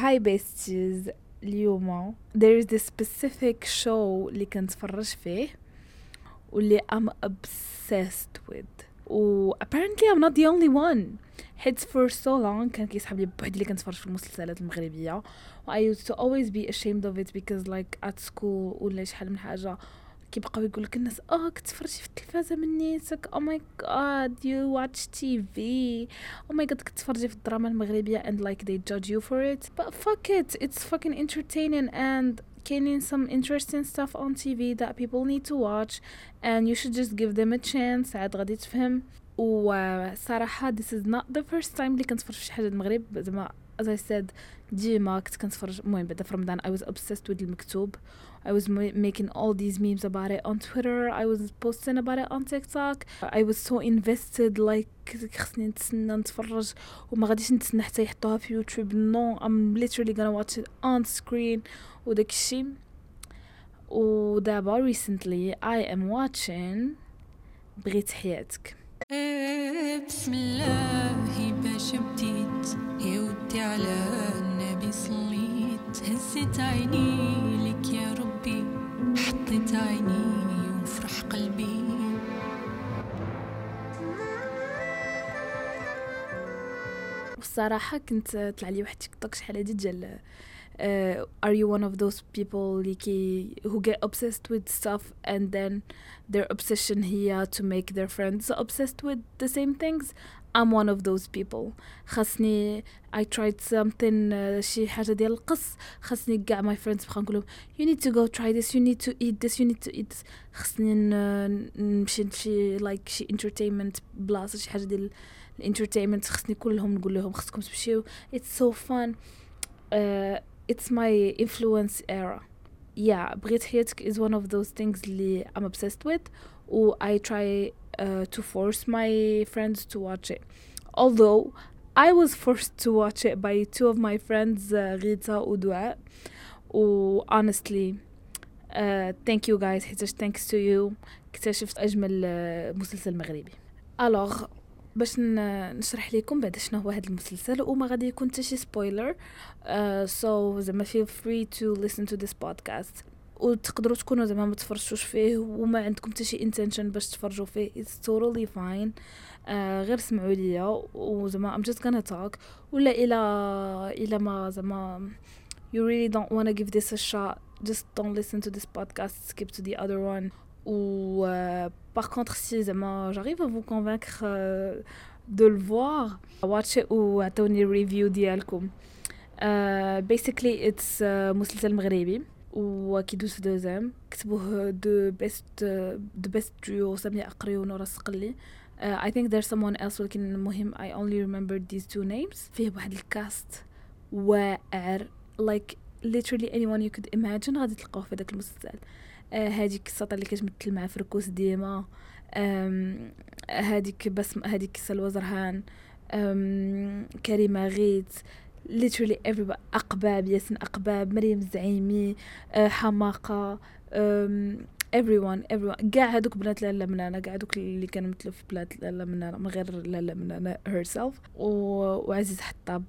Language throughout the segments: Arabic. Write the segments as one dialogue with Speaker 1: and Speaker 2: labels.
Speaker 1: هاي بيستيز اليوم there is this specific show اللي كنتفرج فيه واللي I'm obsessed with و apparently I'm not the only one حيت for so long كان كيسحب لي بوحدي اللي كنتفرج في المسلسلات المغربيه و I used to always be ashamed of it because like at school ولا شحال من حاجه كيبقاو يقول لك الناس آه كتفرج في التلفازة من نيتك oh my God you watch TV أو ماي جاد كنت في الدراما المغربية and like they judge you for it but fuck it it's fucking entertaining and كاينين some interesting stuff on TV that people need to watch and you should just give them a chance عاد غادي تفهم. وصراحة this is not the first time اللي كنتفرج في شي حاجة المغرب. زعما as I said ديما كنت كنتفرج مهم بعدا في رمضان I was obsessed with المكتوب. I was making all these memes about it on Twitter I was posting about it on TikTok I was so invested like خصني نتسنى نتفرج وما غاديش نتسنى حتى يحطوها في يوتيوب no I'm literally gonna watch it on screen وداك الشيء ودابا recently I am watching بغيت حياتك
Speaker 2: بسم الله باش بديت يا ودي على النبي صليت هزت عيني لك يا ربي حطيت عيني وفرح قلبي
Speaker 1: والصراحة كنت طلع لي واحد تيك توك شحال هادي ديال uh, are you one of those people كي who get obsessed with stuff and then their obsession هي to make their friends obsessed with the same things I'm one of those people خاصني I tried something uh, شي حاجة ديال القص خاصني كاع my friends بقى نقولهم you need to go try this you need to eat this you need to eat this خاصني نمشي لشي like شي entertainment بلاصة شي حاجة ديال الانترتينمنت خاصني كلهم نقول لهم خاصكم تمشيو it's so fun uh, it's my influence era yeah بغيت حياتك is one of those things اللي I'm obsessed with و I try uh, to force my friends to watch it although I was forced to watch it by two of my friends uh, Rita و دعاء و honestly uh, thank you guys حيتاش thanks to you اكتشفت أجمل uh, مسلسل مغربي alors باش نشرح لكم بعد شنو هو هذا المسلسل وما غادي يكون حتى شي سبويلر سو زعما feel free to listen to this podcast وتقدروا تكونوا زعما ما تفرجتوش فيه وما عندكم حتى شي intention باش تفرجوا فيه. it's totally fine غير سمعوا ليا وزعما I'm just gonna talk ولا إلى إلى ما زعما you really don't wanna give this a shot just don't listen to this podcast skip to the other one و par contre si زعما j'arrive à vous convaincre de le voir watch أو عطوني review ديالكم Uh, basically it's uh, مسلسل مغربي وكيدوز دوزام كتبوه the best the best duo سامية أقري ونورا uh, I think there's someone else ولكن المهم I only remember these two names. فيه واحد الكاست واعر. Like literally anyone you could imagine غادي تلقاوه في داك المسلسل. هذيك السطر اللي كتمثل مع فركوس ديما. هذيك بسم هذيك سلوى زرهان. كريمه غيت literally everybody أقباب ياسين أقباب مريم الزعيمي حماقة everyone everyone. كاع هذوك بنات لالا منانا كاع هذوك اللي كانوا مثلوا في بلاد لالا منانا من غير لالا منانا herself و... وعزيز حطاب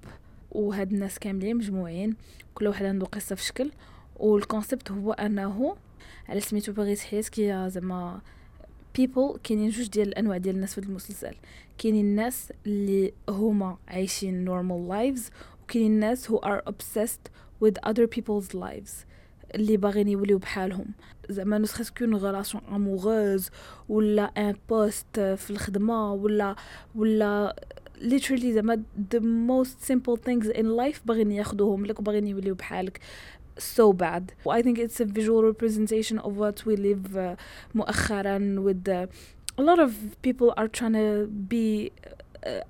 Speaker 1: وهاد الناس كاملين مجموعين كل واحد عنده قصة في شكل. وال concept هو أنه على سميتو بغيت حياتك هي زعما people كاينين جوج ديال الأنواع ديال الناس في المسلسل. كاينين الناس اللي هما عايشين lives وكاينين الناس who are obsessed with other people's lives اللي باغيين يوليو بحالهم زعما نو سخيس كون غولاسيون اموغوز ولا ان بوست في الخدمه ولا ولا literally زعما the most simple things in life باغيين ياخذوهم لك وباغيين يوليو بحالك so bad. I think it's a visual representation of what we live uh, مؤخرا with the, a lot of people are trying to be uh,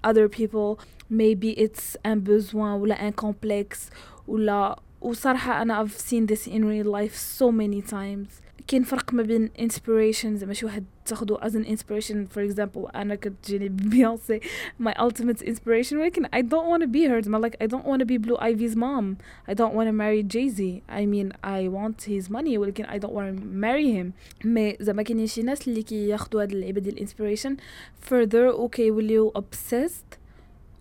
Speaker 1: other people maybe it's un besoin ولا un complexe ولا وصراحة أنا I've seen this in real life so many times كاين فرق ما بين inspiration زعما شي واحد تاخدو as an inspiration for example أنا كتجيني بيونسي my ultimate inspiration ولكن I don't want be her زعما like I don't want be Blue Ivy's mom I don't want marry Jay-Z I mean I want his money ولكن I don't want marry him مي زعما كاينين شي ناس اللي كياخدو هاد اللعيبه ديال inspiration further وكيوليو obsessed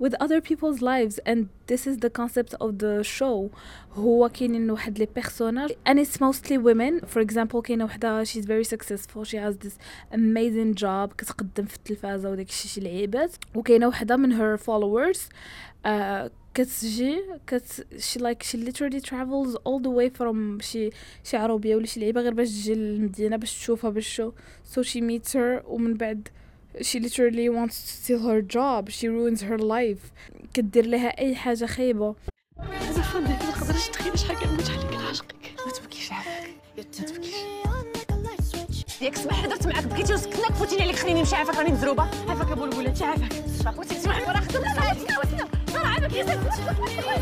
Speaker 1: with other people's lives and this is the concept of the show هو كاينين واحد لي بيرسوناج and it's mostly women for example كاينه وحده she's very successful she has this amazing job كتقدم في التلفازه وداك الشيء شي لعيبات وكاينه وحده من her followers uh, كتجي كت she like she literally travels all the way from شي شي عروبيه ولا شي لعيبه غير باش تجي للمدينه باش تشوفها باش so she meets her ومن بعد she literally wants to steal her job. She ruins her life. كدير لها أي
Speaker 3: حاجة خايبة. ما تقدرش تخيل شحال كنموت عليك ما تبكيش عافاك ما تبكيش. ياك الصباح هضرت معاك بكيتي وسكناك فوتيني عليك خليني نمشي عافاك راني مزروبة. عافاك أبو الولاد عافاك. بغيتي تسمعي راه خدمت راه عافاك يا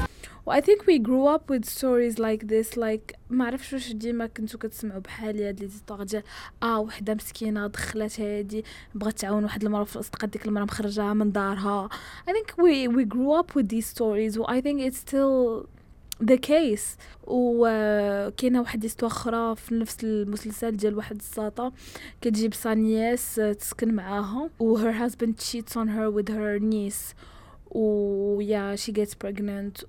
Speaker 1: و I think we grew up with stories like this like ما عرفش واش ديما كنتو كتسمعوا بحال هاد لي زيستوار ديال آه وحدة مسكينة دخلت هادي بغات تعاون واحد المرأة في الاصدقاء ديك المرأة مخرجاها من دارها. I think we we grew up with these stories و I think it's still the case. و كاينة واحد استوار أخرى في نفس المسلسل ديال واحد الساطا كتجيب سانياس تسكن معاها و her husband cheats on her with her niece. و yeah she gets pregnant.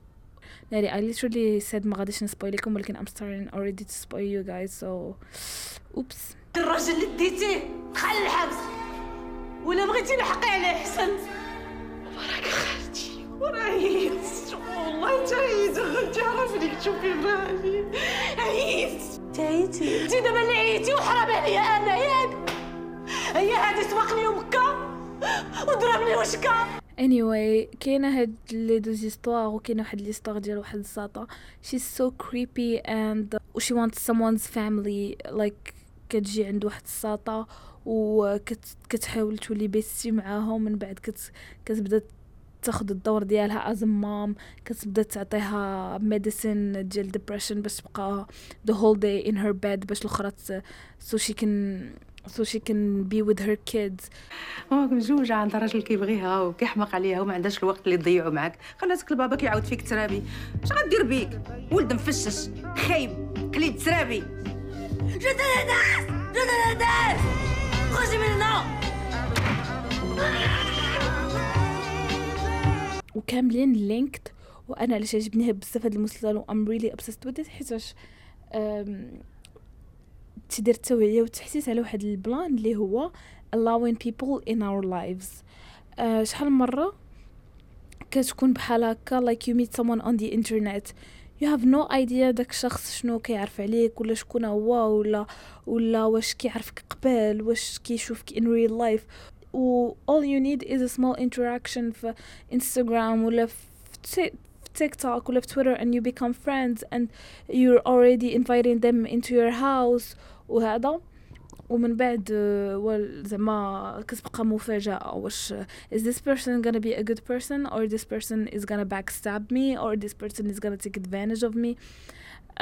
Speaker 1: ناري I literally said ما غاديش نسبويل لكم ولكن I'm starting already to spoil you guys so oops.
Speaker 3: الراجل اللي ديتيه دخل الحبس ولا بغيتي نحقي عليه حسن. وراك خالتي. وراهي والله انت عييت خالتي عرفني تشوفي بالي عييت. عييتي انت دابا اللي عييتي وحرام عليا أنا ياك. هي هادي سبقني ومكة وضربني وشكا.
Speaker 1: Anyway كاينة هاد لي دو زيستوار وكاينة واحد ليستوار ديال واحد الساطا she's so creepy and she wants someone's family. Like كتجي عند واحد الساطا وكتحاول تولي bestie معاهم. من بعد كت كتبدا تاخد الدور ديالها as mom كتبدا تعطيها medicine ديال depression باش تبقى the whole day in her bed باش الأخرى so she can so she can be with her kids.
Speaker 4: ماما مزوجة عندها راجل كيبغيها وكيحماق عليها وما عندهاش الوقت اللي تضيعو معاك. خلاتك لبابا كيعاود فيك ترابي. اش غدير بيك؟ ولد مفشش خايب كليب ترابي.
Speaker 3: جد الناس جد الناس خرجي من هنا
Speaker 1: وكاملين لينكد وأنا علاش عجبني بزاف هاد المسلسل و I'm really obsessed with it حيتاش تيدير التوعية وتحسيس على واحد ال plan اللي هو allowing people in our lives. أه، شحال مرة كتكون بحال هكا like you meet someone on the internet you have no idea داك الشخص شنو كيعرف عليك ولا شكون هو ولا ولا واش كيعرفك قبل واش كيشوفك in real life. و all you need is a small interaction في انستغرام ولا في تي- في تيك توك ولا في تويتر and you become friends and you're already inviting them into your house وهذا ومن بعد آه، وال- زعما كتبقى مفاجأة واش is this person gonna be a good person or this person is gonna backstab me or this person is gonna take advantage of me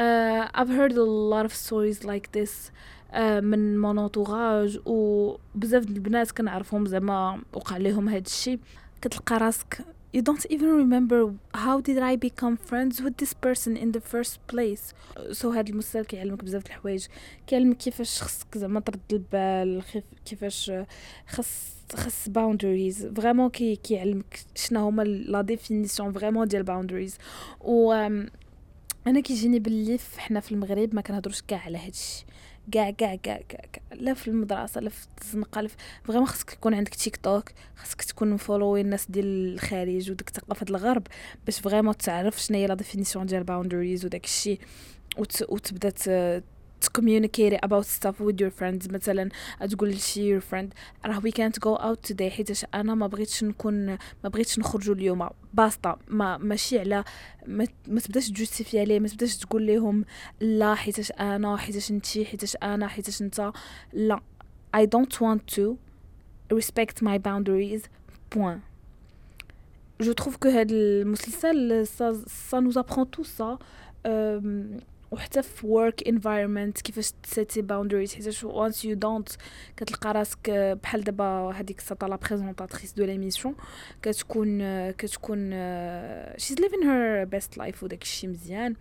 Speaker 1: uh, I've heard a lot of stories like this uh, من mon entourage وبزاف د البنات كنعرفهم زعما وقع لهم هاد الشيء كتلقى راسك you don't even remember how did I become friends with this person in the first place. So هاد المسلسل كيعلمك بزاف د الحوايج. كيعلمك كيفاش خصك زعما ترد البال كيفاش خص خص boundaries. vraiment كي كيعلمك شنو هما les définitions vraiment ديال boundaries. و أنا كيجيني باللي حنا في المغرب ما كنهضروش كاع على هادشي. كاع كاع كاع كاع. لا في المدرسة لا في الزنقة لا في خصك يكون عندك تيك توك خصك تكون مفولوي الناس ديال الخارج وديك ثقافه الغرب باش vraiment تعرف شنو هي les définitions ديال boundaries وداك الشيء وت... وتبدا ت... communicate about stuff with your friends. مثلا تقول لشي your friend راه we can't go out today. حيتاش أنا ما بغيتش نكون ما بغيتش نخرجوا اليوم. باسطة. ما ماشي على ما, ما تبداش تجوستيفي عليه. ما تبداش تقول لهم لا. حيتاش أنا. حيتاش انتي حيتاش أنا. حيتاش أنت. لا. I don't want to respect my boundaries. Point. Je trouve que هاد المسلسل ça, ça nous apprend tout ça. أم، وحتى في work environment كيفاش تسيتي boundaries حيتاش once you don't كتلقى راسك بحال دابا هذيك ساطا la présentatrice de l'émission كتكون كتكون she's living her best life وداك الشيء مزيان.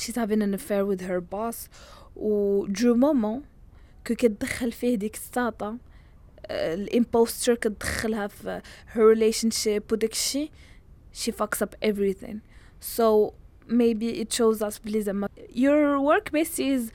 Speaker 1: She's having an affair with her boss. و du moment que كتدخل فيه ديك الساطا ال imposter كتدخلها في her relationship وداك الشيء she fucks up everything. So maybe it shows us بلي زعما your work besties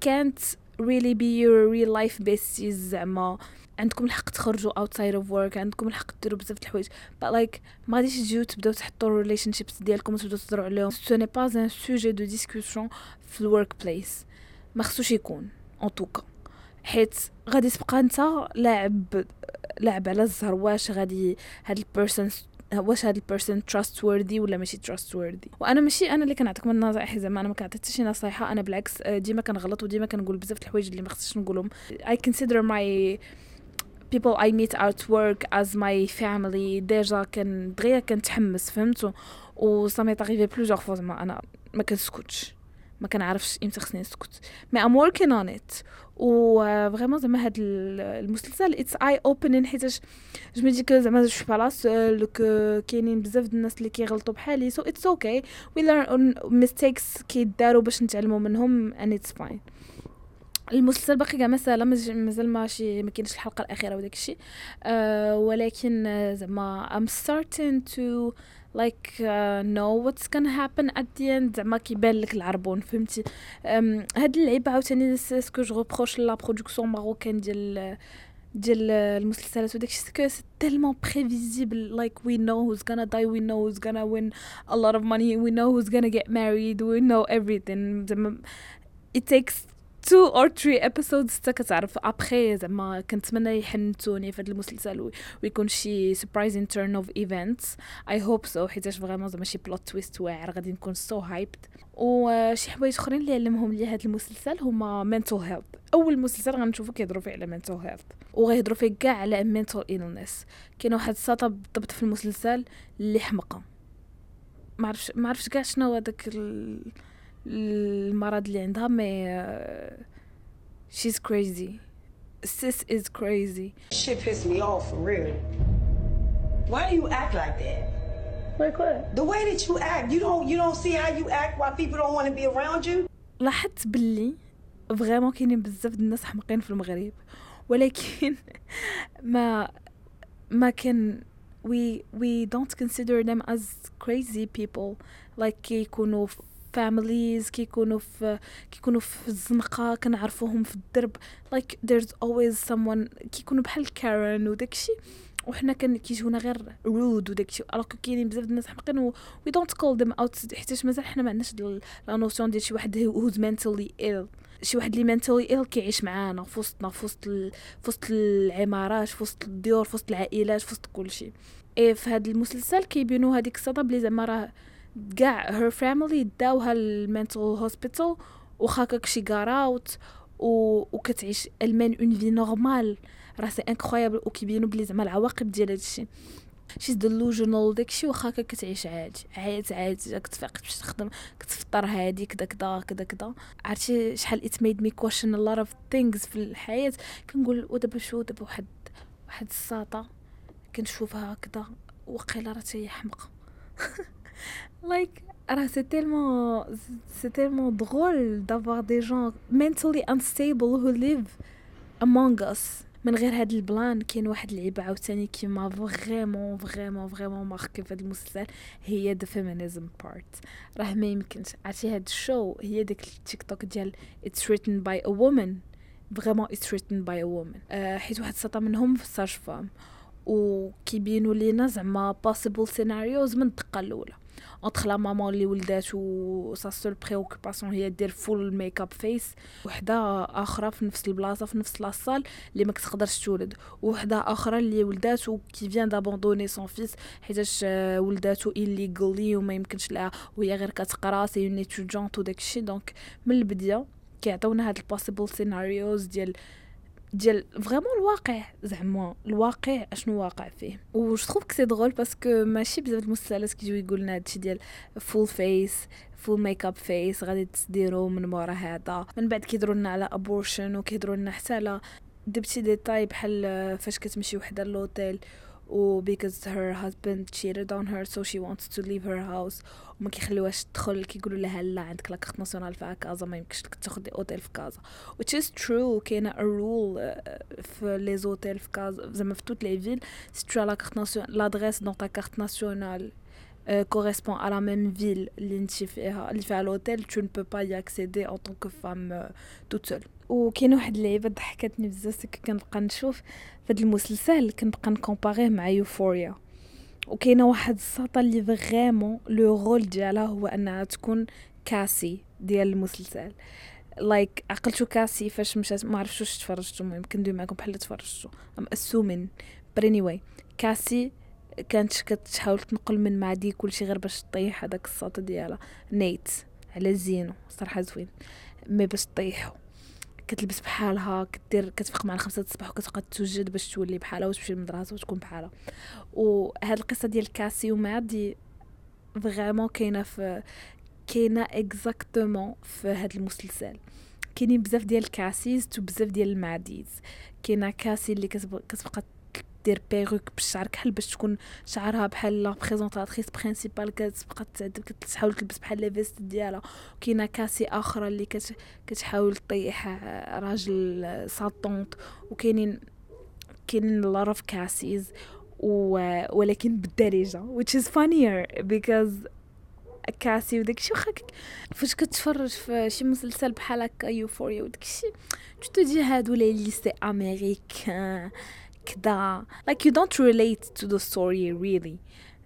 Speaker 1: can't really be your real life besties زعما عندكم الحق تخرجوا outside of work عندكم الحق ديروا بزاف د الحوايج. But like ما غاديش تجيو تبداو تحطوا relationships ديالكم وتبداو تهضروا عليهم. Ce n'est pas un sujet de discussion في ال workplace ما خصوش يكون en tout cas. حيت غادي تبقى انت لاعب لاعب على الزهر واش غادي هاد ال person واش هاد ال person trustworthy ولا ماشي trustworthy وأنا ماشي أنا اللي كنعطيكم النصائح زعما أنا ما شي نصيحة أنا بالعكس آه، ديما كنغلط وديما كنقول بزاف الحوايج اللي ما خصنيش نقولهم. I consider my people I meet at work as my family. déjà quand دغيا كنتحمس فهمتوا و ça m'est arrivé plusieurs fois زعما أنا ما كنسكتش. ما كنعرفش إمتى خصني نسكت. مي ام working on it. و vraiment زعما هاد ال- المسلسل it's eye opening حيتاش je me dis que زعما je suis pas la seule que كاينين بزاف د الناس اللي كيغلطوا بحالي so it's okay we learn mistakes كيداروا باش نتعلموا منهم and it's fine المسلسل باقي كاع مسألة ماز- مازال ماشي ما كاينش الحلقة الأخيرة وداك الشيء. أه ولكن آه، زعما I'm starting to like uh, know what's gonna happen at the end. زعما كيبان لك العربون فهمتي أم، هاد اللعيبه عاوتاني ce que je reproche la production marocaine ديال ديال المسلسلات وداك الشيء ce que c'est tellement prévisible like we know who's gonna die we know who's gonna win a lot of money we know who's gonna get married we know everything. زعما it takes two or three episodes حتى كتعرف ابخي زعما كنتمنى يحنتوني في هذا المسلسل وي- ويكون شي surprising turn of events. I hope so حيتاش vraiment زعما شي plot twist واعر غادي نكون so hyped. وشي حوايج اخرين اللي علمهم لي هذا المسلسل هما mental health. أول مسلسل غنشوفو كيهضروا فيه على mental health. وغيهضروا فيه كاع على mental illness. كاين واحد الساطه بالضبط في المسلسل اللي حمقه. ما عرفش ما عرفتش كاع شنو هو داك ال- المرض اللي عندها مي آه، she's crazy sis is crazy
Speaker 3: Shit pissed me off for real. Why do you act like that?
Speaker 1: like what
Speaker 3: The way that you act, you don't you don't see how you act why people don't want to be around you?
Speaker 1: لاحظت باللي فريمون كاينين بزاف د الناس حمقين في المغرب ولكن ما ما كان we we don't consider them as crazy people like كيكونوا في families كيكونوا في كيكونوا في الزنقة كنعرفوهم في الدرب. Like there's always someone كيكونوا بحال كارن وداكشي وحنا كان كيجونا غير رود وداكشي. alors كاينين بزاف د الناس حمقين و we don't call them out حيتاش مازال حنا ما عندناش ديال la notion ديال شي واحد who's mentally ill. شي واحد اللي mentally ill كيعيش معانا في وسطنا في وسط. في وسط العمارات في وسط الديور في وسط العائلات في وسط كلشي. إيه في هذا المسلسل كيبينوا هذيك الصدى بلي زعما راه كاع her family داوها للمنتال هوسبيتال وخاكك شي كاراوت و... وكتعيش المين اون في نورمال. راه سي انكرويابل وكيبينوا بلي زعما العواقب ديال هادشي شي ديلوجنال داكشي واخا كتعيش عادي. عادي. عادي كتفيق باش تخدم. كتفطر هادي. كدا كدا كدا كدا. عرفتي شحال made me question a lot of things في الحياة. كنقول ودابا شو؟ دابا واحد واحد الساطة كنشوفها كدا. وقيلا راه هي حمقى. like c'est tellement c'est tellement drôle d'avoir des gens mentally unstable who live among us. من غير هاد ال plan كاين واحد اللعيبه عاوتاني كيما vraiment vraiment vraiment marqué في هاد المسلسل هي the feminism part راه ما يمكنش. عرفتي هاد ال show? هي داك التيك توك ديال it's written by a woman. vraiment written by a woman. أه حيت واحد الساطه منهم fille sage-femme وكيبينوا لينا زعما possible scenarios من الدقة الأولى. entre la maman اللي ولدات و sa seule préoccupation هي دير full makeup face وحدة أخرى في نفس البلاصة في نفس la salle اللي ما كتقدرش تولد. وحدة أخرى اللي ولدات qui vient d'abandonner son fils حيتاش آه، ولداتو illegally وما يمكنش لها. وهي غير كتقرا c'est une étudiante وداكشي donc من البداية كيعطيونا هاد ال possible scenarios ديال ديال vraiment الواقع زعما الواقع أشنو واقع فيه. و je trouve c'est drôle parce que ماشي بزاف المسلسلات كيجيو يقولنا هادشي ديال full face full makeup face غادي تديرو من مورا هذا. من بعد كيهضروا لنا على abortion وكيهضروا لنا حتى على des petits détails بحال فاش كتمشي وحدة لوطيل و because her husband cheated on her so she wants to leave her house وما كيخليوهاش تدخل كيقولوا لها لا عندك لا كارت ناسيونال في كازا ما يمكنش لك تاخذ اوتيل في كازا which is true كاينه a rule uh, في لي زوتيل في كازا زعما في توت لي فيل سي tu as la carte nationale l'adresse dans ta carte nationale euh, correspond à la même ville اللي انت فيها اللي فيها لوتيل tu ne peux pas y accéder en tant que femme euh, toute seule وكاين واحد اللعيبة ضحكتني بزاف كنبقى نشوف هذا المسلسل كنبقى نcomparer يه مع يوفوريا وكاينة واحد الساطة اللي vraiment le rôle ديالها هو أنها تكون كاسي ديال المسلسل. like like, عقلتو كاسي فاش مشات ما عرفتش واش تفرجتو المهم كندوي معكم بحال تفرجتو. I'm assuming but anyway كاسي كانت كتحاول تنقل من مادي كلشي غير باش طيح هذاك الساطه ديالها. نيت على زينو صراحة زوين. mais باش طيحو كتلبس بحالها كدير كتفيق مع الخمسة الصباح وكتبقى توجد باش تولي بحالها وتمشي للمدرسة وتكون بحالها. وهاد القصة ديال كاسي ومادي vraiment كاينة في كاينة exactement في هاد المسلسل. كاينين بزاف ديال الكاسيز وبزاف ديال الماديز كاينة كاسي اللي كتبقى دير perruque بالشعر كحل باش تكون شعرها بحال la présentatrice principale كتبقى كتحاول تلبس بحال les vestes ديالها. وكاينة Cassie أخرى اللي كت كتحاول طيح راجل sa tante. وكاينين كاينين a lot of Cassies ولكن بالدارجة. Which is funnier because Cassie وداك الشيء واخا فاش كتفرج في شي مسلسل بحال هكا Euphoria وداك الشيء tu dis هادو les lycées américains. كذا like you don't relate to the story really.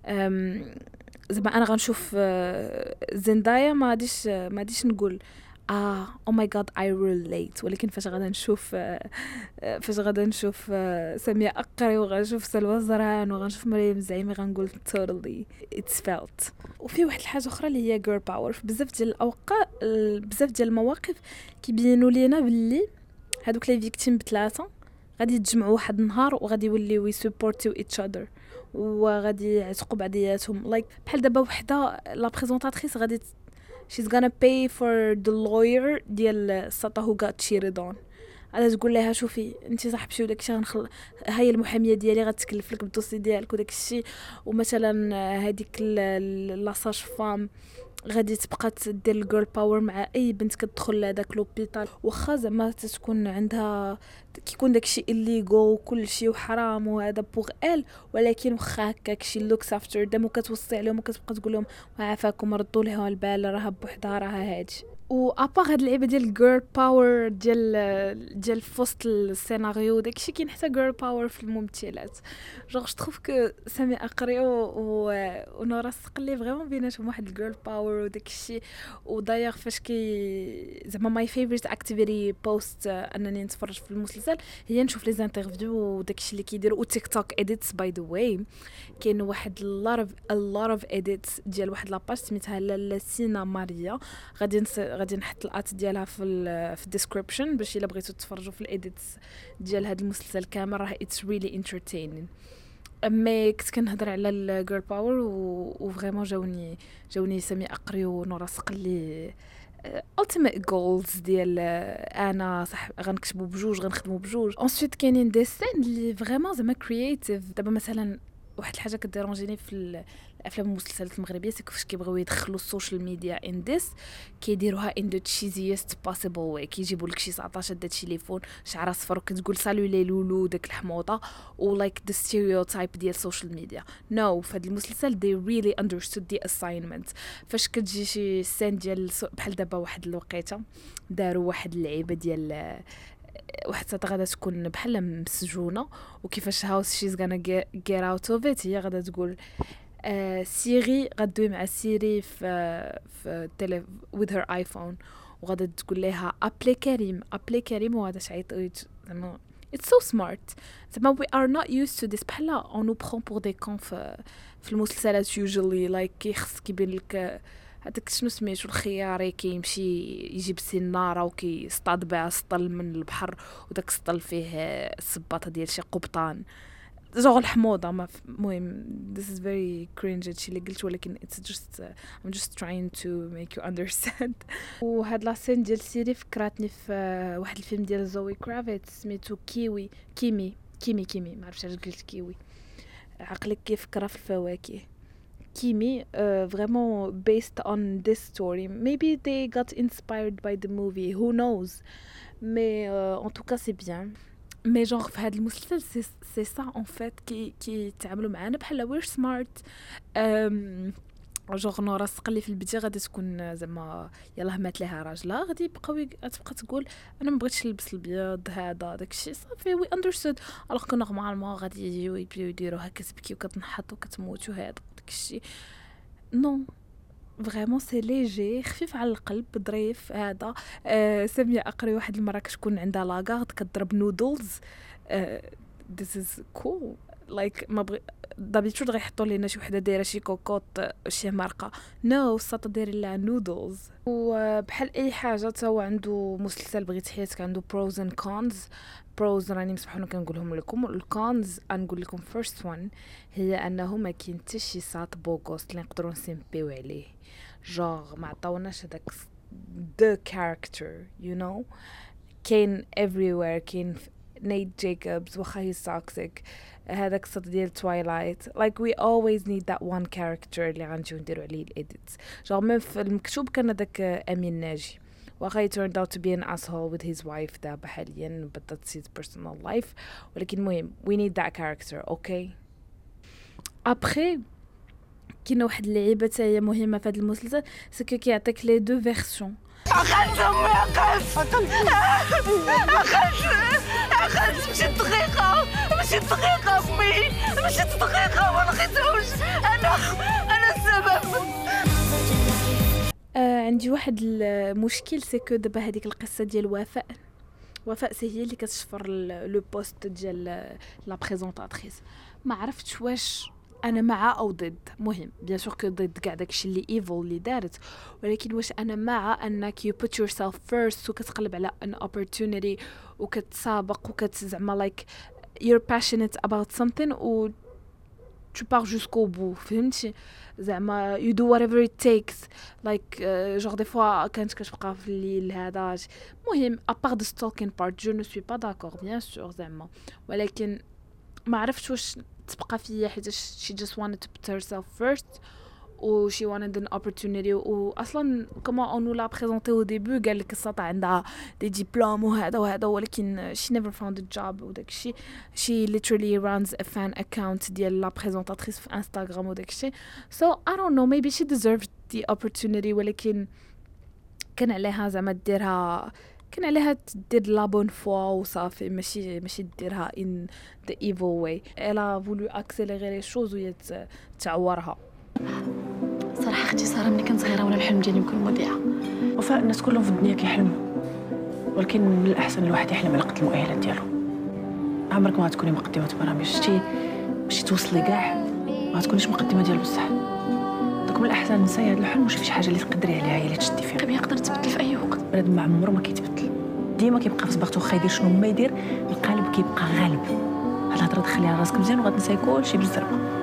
Speaker 1: Um, زعما أنا غنشوف زندايا ما غاديش ما غاديش نقول آه oh my God I relate ولكن فاش غادا نشوف فاش غادا نشوف سامية أقري وغنشوف سلوى زران وغنشوف مريم زعيمي غنقول totally it's felt. وفي واحد الحاجة أخرى اللي هي girl power. في بزاف ديال الاوقات بزاف ديال المواقف كيبينوا لينا باللي هادوك les victimes بثلاثه غادي يتجمعوا واحد النهار وغادي يوليو ي supportيو each other وغادي يعتقوا بعضياتهم. like like بحال دابا وحده la présentatrice غادي she's gonna pay for the lawyer ديال الساطة who got cheated on. تقول لها شوفي انت صاحبتي وداك الشيء غنخلي هاد المحامية ديالي غتكلف لك بال dossier ديالك وداك الشيء ومثلا هذيك la sage-femme غادي تبقى تدير ال girl power مع أي بنت كتدخل لهداك l'hôpital واخا زعما تكون عندها كيكون داكشي l'ego وكل شيء وحرام وهذا pour elle ولكن واخا هكاك she looks after them وكتوصي عليهم وكتبقى تقول لهم عافاكم ردوا لها البال راها بوحدها راها هادشي و à part هاد اللعيبه ديال ال girl power ديال ديال في وسط السيناريو داكشي كاين حتى girl power في الممثلات. genre je trouve que سامية أقري و ونورا السقلي vraiment بيناتهم واحد ال girl power وداكشي ودايوغ فاش كي زعما my favorite activity post انني نتفرج في المسلسل. هي نشوف les interviews وداكشي اللي كيديروا و TikTok edits by the way كاين واحد a lot of a lot of edits ديال واحد la page سميتها لالا سينا ماريا غادي غادي نحط ال at ديالها في في ال description باش إلا بغيتو تفرجوا في ال edits ديال هذا المسلسل كامل راه it's really entertaining mais كنت كنهضر على ال girl power و vraiment جاوني جاوني سامية أقري ونورا سقلي ultimate goals ديال أنا صح غنكتبوا بجوج غنخدموا بجوج. ensuite كاينين des scènes اللي vraiment زعما créatives دابا مثلا واحد الحاجة ك dérangeيني في الأفلام والمسلسلات المغربية c'est كيفاش كيبغيو يدخلوا ال social media in this كيديروها in the cheesiest possible way كيجيبوا لك شي 19 دا تليفون شعر اصفر وكتقول سالو لي لولو داك الحموضه و like the stereotype ديال ال social media no في هذا المسلسل they really understood the assignment فاش كتجي شي scène ديال بحال دابا واحد الوقيتة داروا واحد اللعيبة ديال واحد ساعه غادا تكون بحال مسجونة وكيفاش how she's gonna get out of it هي غادا تقول آه سيري غدوي مع Siri في في télé with her iPhone وغادا تقول لها appelle كريم appelle كريم وغادا تعيط زعما it's so smart. زعما we are not used to this. بحال on nous prend pour des cons في, في المسلسلات usually like كيخص كيبين لك هذاك شنو سميتو الخياري كيمشي يجيب سناره وكيصطاد بها سطل من البحر وداك السطل فيه الصباطه ديال شي قبطان. جوغ الحموضة ما المهم this is very cringe هادشي اللي قلت ولكن it's just uh, I'm just trying to make you understand. وهاد la scène ديال Siri فكرتني في واحد الفيلم ديال Zoë Kravitz سميتو كيوي Kimi Kimi Kimi ما عرفتش علاش قلت كيوي عقلك كيفكر في الفواكه. Kimi uh, vraiment based on this story. Maybe they got inspired by the movie who knows? Mais uh, en tout cas c'est bien. mais genre في هذا المسلسل c'est ça en fait qui qui تعاملوا معانا بحال we're smart genre نورا اللي في البدايه غادي تكون زعما يلاه مات لها راجلها غادي يبقاو تبقى تقول أنا ما بغيتش نلبس البيض هذا داكشي صافي we understood alors que normalement غادي يجيو يبداو يديروها كتبكي وكتنحط وكتموت وهذا. داكشي. non vraiment c'est léger خفيف على القلب ظريف. هذا. آه ساميه أقري واحد المرة كتكون عندها la garde كضرب noodles this is cool like mais après d'habitude غيحطوا لينا شي وحدة دايرة شي كوكوط شي مرقه no no, ساطا دايرين لها نودلز وبحال أي حاجة تا هو عنده مسلسل بغيت حياتك عنده pros and cons pros راني مسمحونا كنقولهم لكم. ال cons غنقول لكم first one هي أنه ما كاين حتى شي ساط beau gosse اللي نقدروا ن simpيو عليه. جوغ ما عطاوناش هذاك the character you know. كاين everywhere كاين نيت Jacobs واخا هي toxic هذاك الصوت ديال Twilight like we always need that one character اللي غنجيو نديرو عليه ال edits même في المكتوب كان هذاك امين ناجي واخا he turned out to be an asshole with his wife دابا حاليا but that's his personal life ولكن المهم we need that character okay ابخي كاينة واحد اللعيبه حتى هي مهمه في هذا المسلسل c'est que كيعطيك les deux versions
Speaker 3: اخذت امي اخذت اخذت اخذت مشيت دقيقه مشيت دقيقه امي مشيت دقيقه وما لقيتهمش أنا أنا السبب
Speaker 1: آه عندي واحد المشكل c'est que دابا هذيك القصة ديال وفاء. وفاء هي اللي كتشفر le poste ديال la présentatrice ما عرفتش واش أنا مع أو ضد. مهم. bien sûr que ضد كاع داكشي اللي evil اللي دارت. ولكن واش أنا مع أنك you put yourself first وكتقلب على an opportunity وكتسابق وكت زعما like you're passionate about something و tu pars jusqu'au bout. فهمتي؟ زعما you do whatever it takes. Like جوغ des fois كانت كتبقى في الليل هذا مهم. à part the stalking part je ne suis pas d'accord bien sûr زعما. ولكن ما عرفتش واش تبقى فيا حيت she just wanted to put herself first و she wanted an opportunity و أصلا comme on l'a présentée au début قال لك السطع عندها des diplômes وهذا وهذا ولكن she never found a job وداك الشيء. She literally runs a fan account ديال la présentatrice في انستغرام وداك الشيء. So I don't know maybe she deserved the opportunity ولكن كان عليها زعما ديرها كان عليها دير la bonne foi وصافي ماشي ماشي ديرها in the evil way elle a voulu accélérer les choses وهي تعورها.
Speaker 5: صراحة أختي سارة ملي كنت صغيرة وأنا الحلم ديالي نكون مذيعه وفاء الناس كلهم في الدنيا كيحلموا. ولكن من الأحسن الواحد يحلم على قد المؤهلات ديالو. عمرك ما غتكوني مقدمة برامج. شتي باش توصلي كاع ما غتكونيش مقدمة ديال بصح. من الأحسن. نساي هذا الحلم وشوفي شي حاجة اللي تقدري عليها هي اللي تشدي فيها. طيب يقدر تبدل في أي وقت. بنادم ما عمره ما كيتبدل. ديما كيبقى في صباغته واخا يدير شنو ما يدير؟ القالب كيبقى غالب. هاد الهضرة دخليها راسك مزيان وغتنساي كلشي
Speaker 1: بالزربة.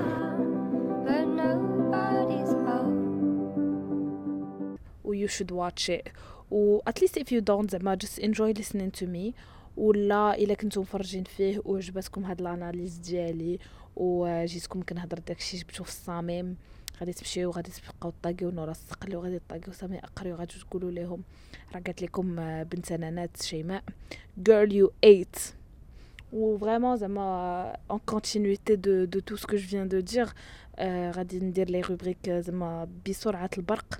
Speaker 1: You should watch it. و at least if you don't زعما just enjoy listening to me. ولا إلا كنتو مفرجين فيه وعجبتكم هاد الأناليز ديالي. وجيتكم كنهضر داكشي جبتو في الصميم. غادي تمشيو غادي تبقاو طاقيو نورا السقل وغادي طاقيو سامي أقري وغادي تقولوا لهم راه قالت لكم بنت نانات شيماء girl you ate. و vraiment زعما en continuité de de tout ce que je viens de dire آه غادي ندير les rubriques زعما بسرعة البرق.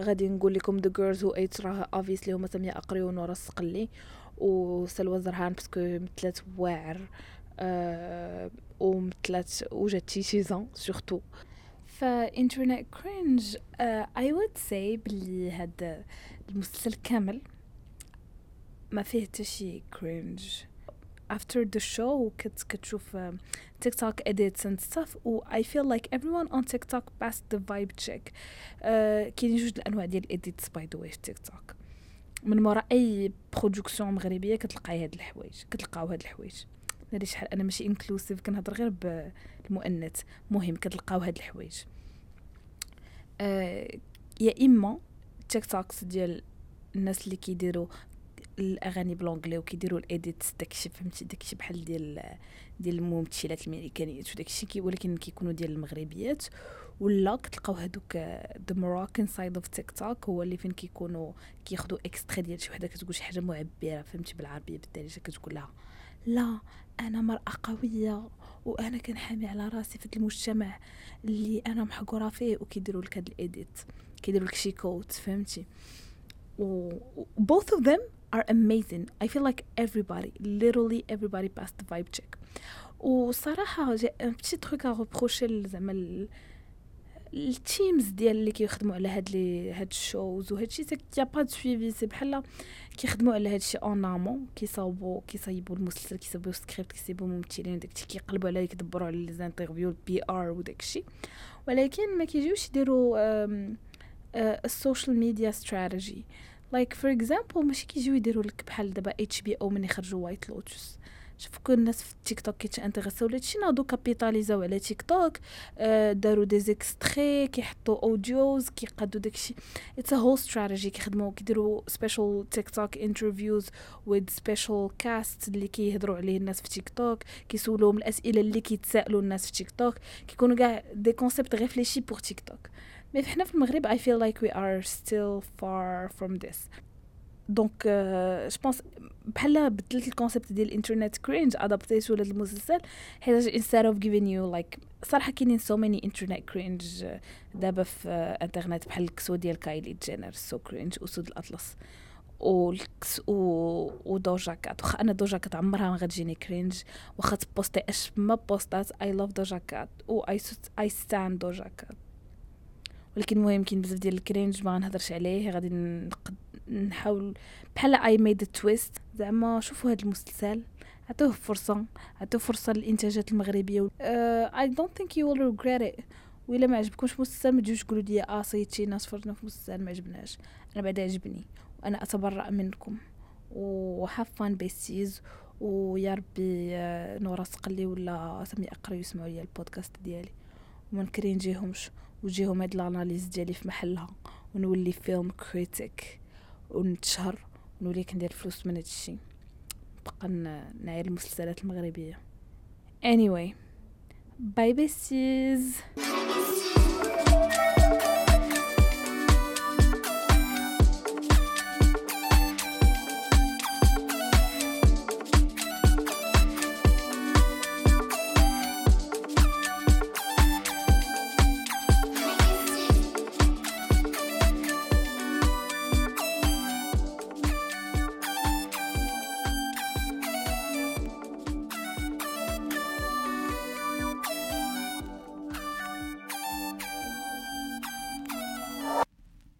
Speaker 1: غادي نقول لكم the girls who ate راه obviously هما سامية أقريو ونورا السقلي وسلوى زرهان parce que مثلات واعر آه ومثلات وجات تيشيزون surtout ف internet cringe I would say بلي هاد المسلسل كامل ما فيه حتى شي cringe after the show كنت كتشوف تيك توك edits and stuff و I feel like everyone on TikTok passed the vibe check. uh, كاينين جوج الأنواع ديال edits by the way في تيك توك من مورا أي production مغربية كتلقاي هاد الحوايج كتلقاو هاد الحوايج. هادي شحال أنا ماشي inclusive كنهضر غير بالمؤنث. مهم كتلقاو هاد الحوايج. آه يا إما TikToks ديال الناس اللي كيديروا الأغاني ب l'anglais وكيديروا ال edit داكشي فهمتي؟ داكشي بحال ديال ديال الممثلات الميريكانيات وداكشي كي ولكن كيكونوا ديال المغربيات. ولا كتلقاو هادوك the Moroccan side of TikTok هو اللي فين كيكونوا كياخذوا extrait ديال شي وحدة كتقول شي حاجة معبرة فهمتي؟ بالعربية بالدارجة كتقول لها لا أنا مرأة قوية وأنا كنحامي على رأسي في المجتمع اللي أنا محقورة فيه وكيديروا لك هاد ال edit كيديروا لك شي quote فهمتي؟ و both of them are amazing. I feel like everybody literally everybody passed the vibe check. وصراحة جا un petit truc à reprocher زعما ال teams ديال اللي كيخدموا على هاد les هاد ال shows وهاد الشيء y a pas suivi c'est بحال كيخدموا على هاد الشيء en amont كيصاوبوا كيصايبوا المسلسل كيصاوبوا سكريبت كيصايبوا ممثلين وداك الشيء كيقلبوا عليه كيدبروا على les interviews ال PR وداك الشيء ولكن ما كيجيوش يديروا ال social media strategy like for example ماشي كيجيو يديروا لك بحال دابا HBO من يخرجوا White Lotus شوف كل الناس في التيك توك كيتانتريساو لهادشي ناضو كابيتاليزاو على تيك توك داروا des extraits كيحطوا audios كيقادوا داكشي. it's a whole strategy كيخدموا كيديروا special TikTok interviews with special cast اللي كيهضروا عليه الناس في تيك توك كيسولوهم الأسئلة اللي كيتسائلوا الناس في تيك توك كيكونوا كاع des concepts réfléchis pour TikTok mais حنا في المغرب I feel like we are still far from this. donc je pense بحال بدلت ال concept ديال ال internet cringe ادابتيتو المسلسل حيت instead of giving you like صراحة كاينين so many internet cringe. دابا في انترنت بحال الكسوه ديال كايلي جينر so cringe اسود الأطلس. والكس و ودوجا كات. واخا أنا دوجا كات عمرها ما غتجيني cringe واخا تبوستي أش ما بوستات I love دوجا كات. و I I stan دوجا كات. ولكن المهم كاين بزاف ديال ال cringe ما غنهضرش عليه غادي نقد نحاول بحال I made twist زعما شوفوا هذا المسلسل عطوه فرصة عطوه فرصة للإنتاجات المغربية I don't think you will regret it وإلا ما عجبكمش مسلسل ما تجوش تقولوا لي آه صيتي ناس فرجنا في مسلسل ما عجبناش. أنا بعدا عجبني وأنا أتبرأ منكم. و have fun besties ويا ربي آه، نورا سقلي ولا سمي اقرا يسمعوا لي البودكاست ديالي. وما نكرينجيهمش وتجيهم هاد ال analyses ديالي في محلها. ونولي film critic ونتشهر ونولي كندير فلوس من هادشي. نبقى ن- نعير المسلسلات المغربية. Anyway باي بيستيز